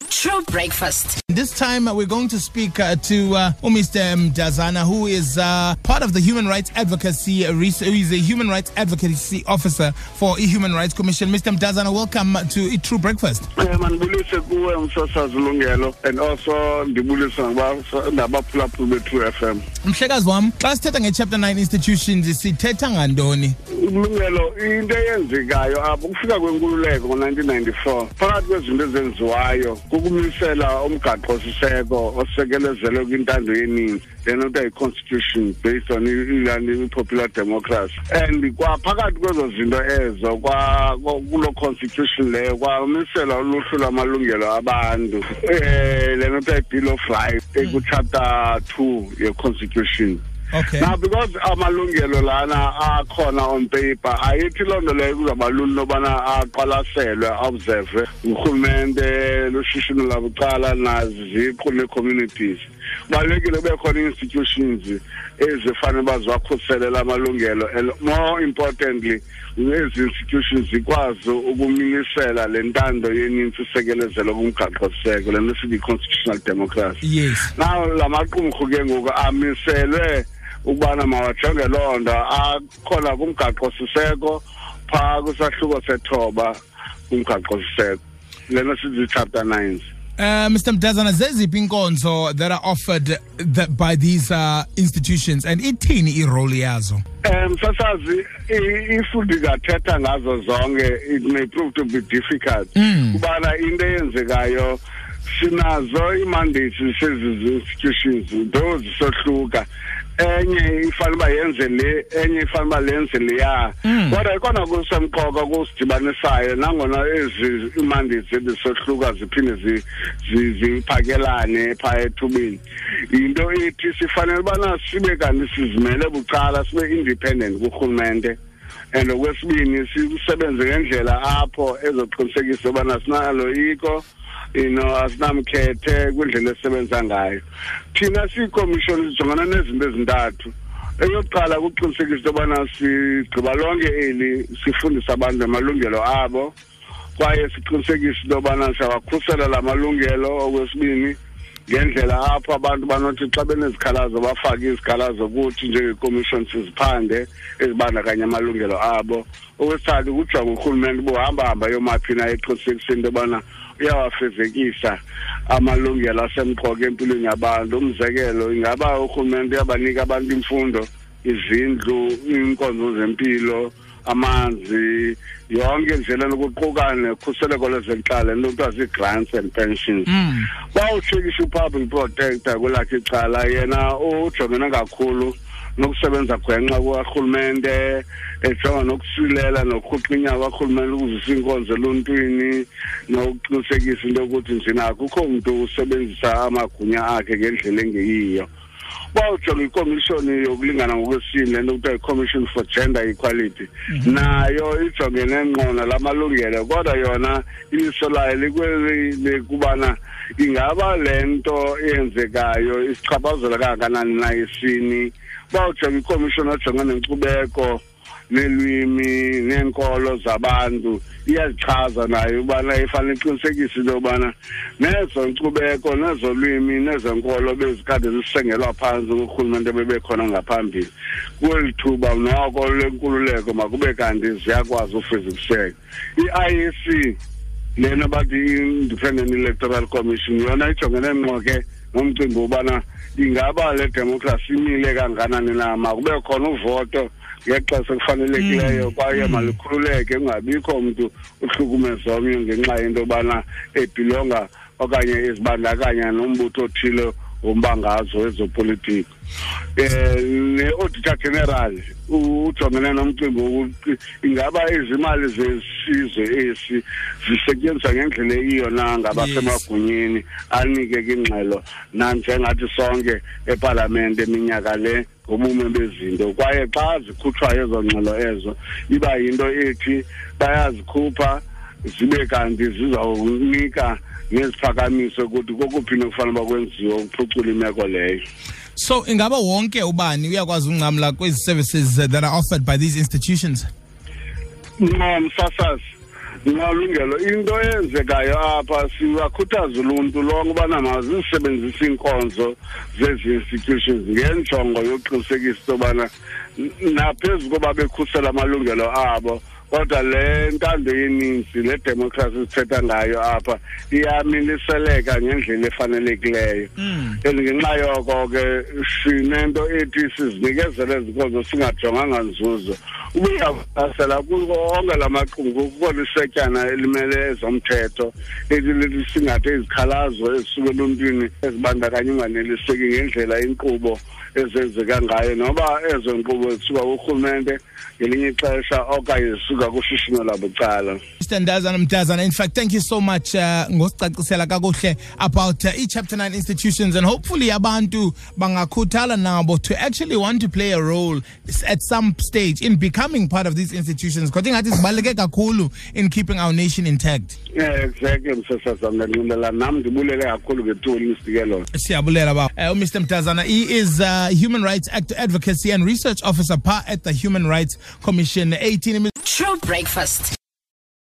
True Breakfast. This time uh, we're going to speak uh, to uh, Mr. Mdazana, who is uh, part of the Human Rights Advocacy, uh, res- who is a Human Rights Advocacy Officer for the Human Rights Commission. Mr. Mdazana, welcome to a True Breakfast. Eh mandibulise kuwe umsasazi Lungelo and also ndibulise ngaba- nabaphulaphuli be-True FM. Mhlekazi wam, xa sithetha nge-Chapter 9 institutions sithetha ngantoni? Lungelo into eyenzekayo apho kufika kwenkululeko ngo-1994 phakathi kwezinto ezenziwayo kukumisela umgaqo-siseko osekelezelwe kwintando yeninzi lena kuthiwa yi-constitution based on i- ilani i-popular democracy? And kwaphakathi kwezo zinto ezo kwa- kwa- kuloo constitution leyo kwamiselwa uluhlu lwamalungelo abantu. Um lena kuthiwa i-bill of rights ekuchapter two ye-constitution. Okay. now because amalungelo lana akhona on paper ayithi loo nto leyo kuzawuba lula intobana aqwalaselwe observe ngurhulumente lushishino labucala naziqu nee-communities kubalulekile kube khona ii-institutions ezifane uba ziwakhuselela amalungelo and more importantly ezi institutions zikwazi ukumilisela le ntando yenintsi isekelezelwa kumgaqo-siseko le nto sithi yi-constitutional democracy Yes. naw la maqumrhu ke ngoku amiselwe ukubana mawajonge loo nto akhona kumgaqo-siseko phaa kwisahluko sethoba kumgaqo-siseko lena sithi chapter nines Uh, Mr. Mdazana, zeziphi inkonzo that are offered that by these uh, institutions and ithini irole yazo? um sasazi i- if ndingathetha ngazo zonke it may prove to be difficult kubana into eyenzekayo sinazo ii-mandates sezi institutions though zisohluka enye ifane uba yenze le enye ifane uba lenze leya. Kodwa ikona kusemqoka kusidibanisayo nangona ezi ii-mandates ezisohluka ziphinde zi- zi- ziphakelane phaa ethubeni. Yinto ethi sifanele ubana sibe kanti sizimele bucala sibe independent kurhulumente. And okwesibini sisebenze ngendlela apho ezoqinisekisa ubana sinaloyiko you know asinamkhethe kwindlela esisebenza ngayo. Thina siyikomishoni sijongana nezinto ezintathu. Eyokuqala kuqinisekisa into yobana sigqiba lonke eli sifundisa abantu amalungelo abo. Kwaye siqinisekise into yobana siyawakhusela la malungelo. Okwesibini ngendlela apho abantu banothi xa benezikhalazo bafake izikhalazo kuthi njengekomishoni siziphande ezibandakanya amalungelo abo. Okwesithathu kujonga urhulumente buhamba hamba yomaphi na eqinisekiseni into yobana uyawafezekisa amalungelo asemqoka empilweni yabantu. Umzekelo ingaba urhulumente uyabanika abantu imfundo izindlu iinkonzo zempilo amanzi yonke indlela nokuquka nekhuseleko lezentlalo into kuthiwa zii-grants and pensions. Bawutshekisha upublic protector kwelakhe icala yena ujongene kakhulu nokusebenza gwenxa kukarhulumente ejonga nokusilela nokurhuqinya kwarhulumente ukuzisa iinkonzo eluntwini nokuqinisekisa into yokuthi njena akukho mntu usebenzisa amagunya akhe ngendlela engeyiyo. Bawujonga ikomishoni yokulingana ngokwesini le nto kuthiwa i-commission for gender equality. Nayo ijongene ngqona la malungelo kodwa yona iliso layo likweli kubana ingaba le nto eyenzekayo isichaphazela kangakanani na isini. Bawujonga ikomishoni ojonga nenkcubeko neelwimi neenkolo zabantu iyazichaza nayo ubana ifanele iqinisekise into yobana nezo nkcubeko nezolwimi nezenkolo bezikade zisengelwa phantsi kurhulumente bebekhona ngaphambili. Kweli thuba noko lenkululeko makube kanti ziyakwazi ufezekiseka i-iec lena bathi i-independent electoral commission yona ijongene ngqo ke nomcimbi wobana ingaba le democracy imile kanganani na? Makube khona uvoto ngexesha ekufanelekileyo kwaye malikhululeke kungabikho mntu uhlukumeza omnye ngenxa yento yobana ebhilonga okanye ezibandakanya nombutho othile wombangazo ezopolitiko eh ne-auditor general ujongene nomcimbi wokuthi ingaba izimali zesizwe esi zisetyenziswa ngendlela eyiyo na ngabasemagunyeni anike ke ingxelo nanjengathi sonke epalamente eminyaka le ngobume bezinto? Kwaye xa zikhutshwayo ezo ngxelo ezo iba yinto ethi bayazikhupha zibe kanti zizawunika neziphakamiso ukuthi kokuphi nokufanele uba kwenziwe ukuphucula imeko leyo So ingaba wonke ubani uyakwazi uncamla kwezi services uh, that are offered by these institutions? no msasazi ngalungelo into eyenzekayo apha siwakhuthaza uluntu lonke ubana mazisebenzise iinkonzo zezi institutions ngenjongo yokuqinisekisa into yobana naphezu koba bekhusela amalungelo abo kodwa le ntando yeninzi le democracy sithetha ngayo apha iyamiliseleka ngendlela efanelekileyo. And ngenxa yoko ke sinento ethi sizinikezele ezinkonzo singajonganga nzuzo. Ubuyavasela kuko onke la maqumrhu kukho lisetyana elimele ezomthetho elithi singathe izikhalazo ezisuka eluntwini ezibandakanya unganeliseki ngendlela inkqubo ezenzeka ngayo noba ezo nkqubo zisuka kurhulumente ngelinye ixesha okanye zisuka kushishino labucala Mr. Ndazana Mdazana, in fact, thank you so much uh, ngosicacisela kakuhle about uh, i-chapter 9 institutions and hopefully abantu bangakhuthala nabo to actually want to play a role at some stage in becoming part of these institutions because ingathi sibaluleke kakhulu in keeping our nation intact. yeah exactly msesazam ndanqinela nam ndibulele kakhulu ngethuba linisike siyabulela ba uh, mr mdazana he is uh, human rights act advocacy and research officer pa at the human rights commission 18 True breakfast.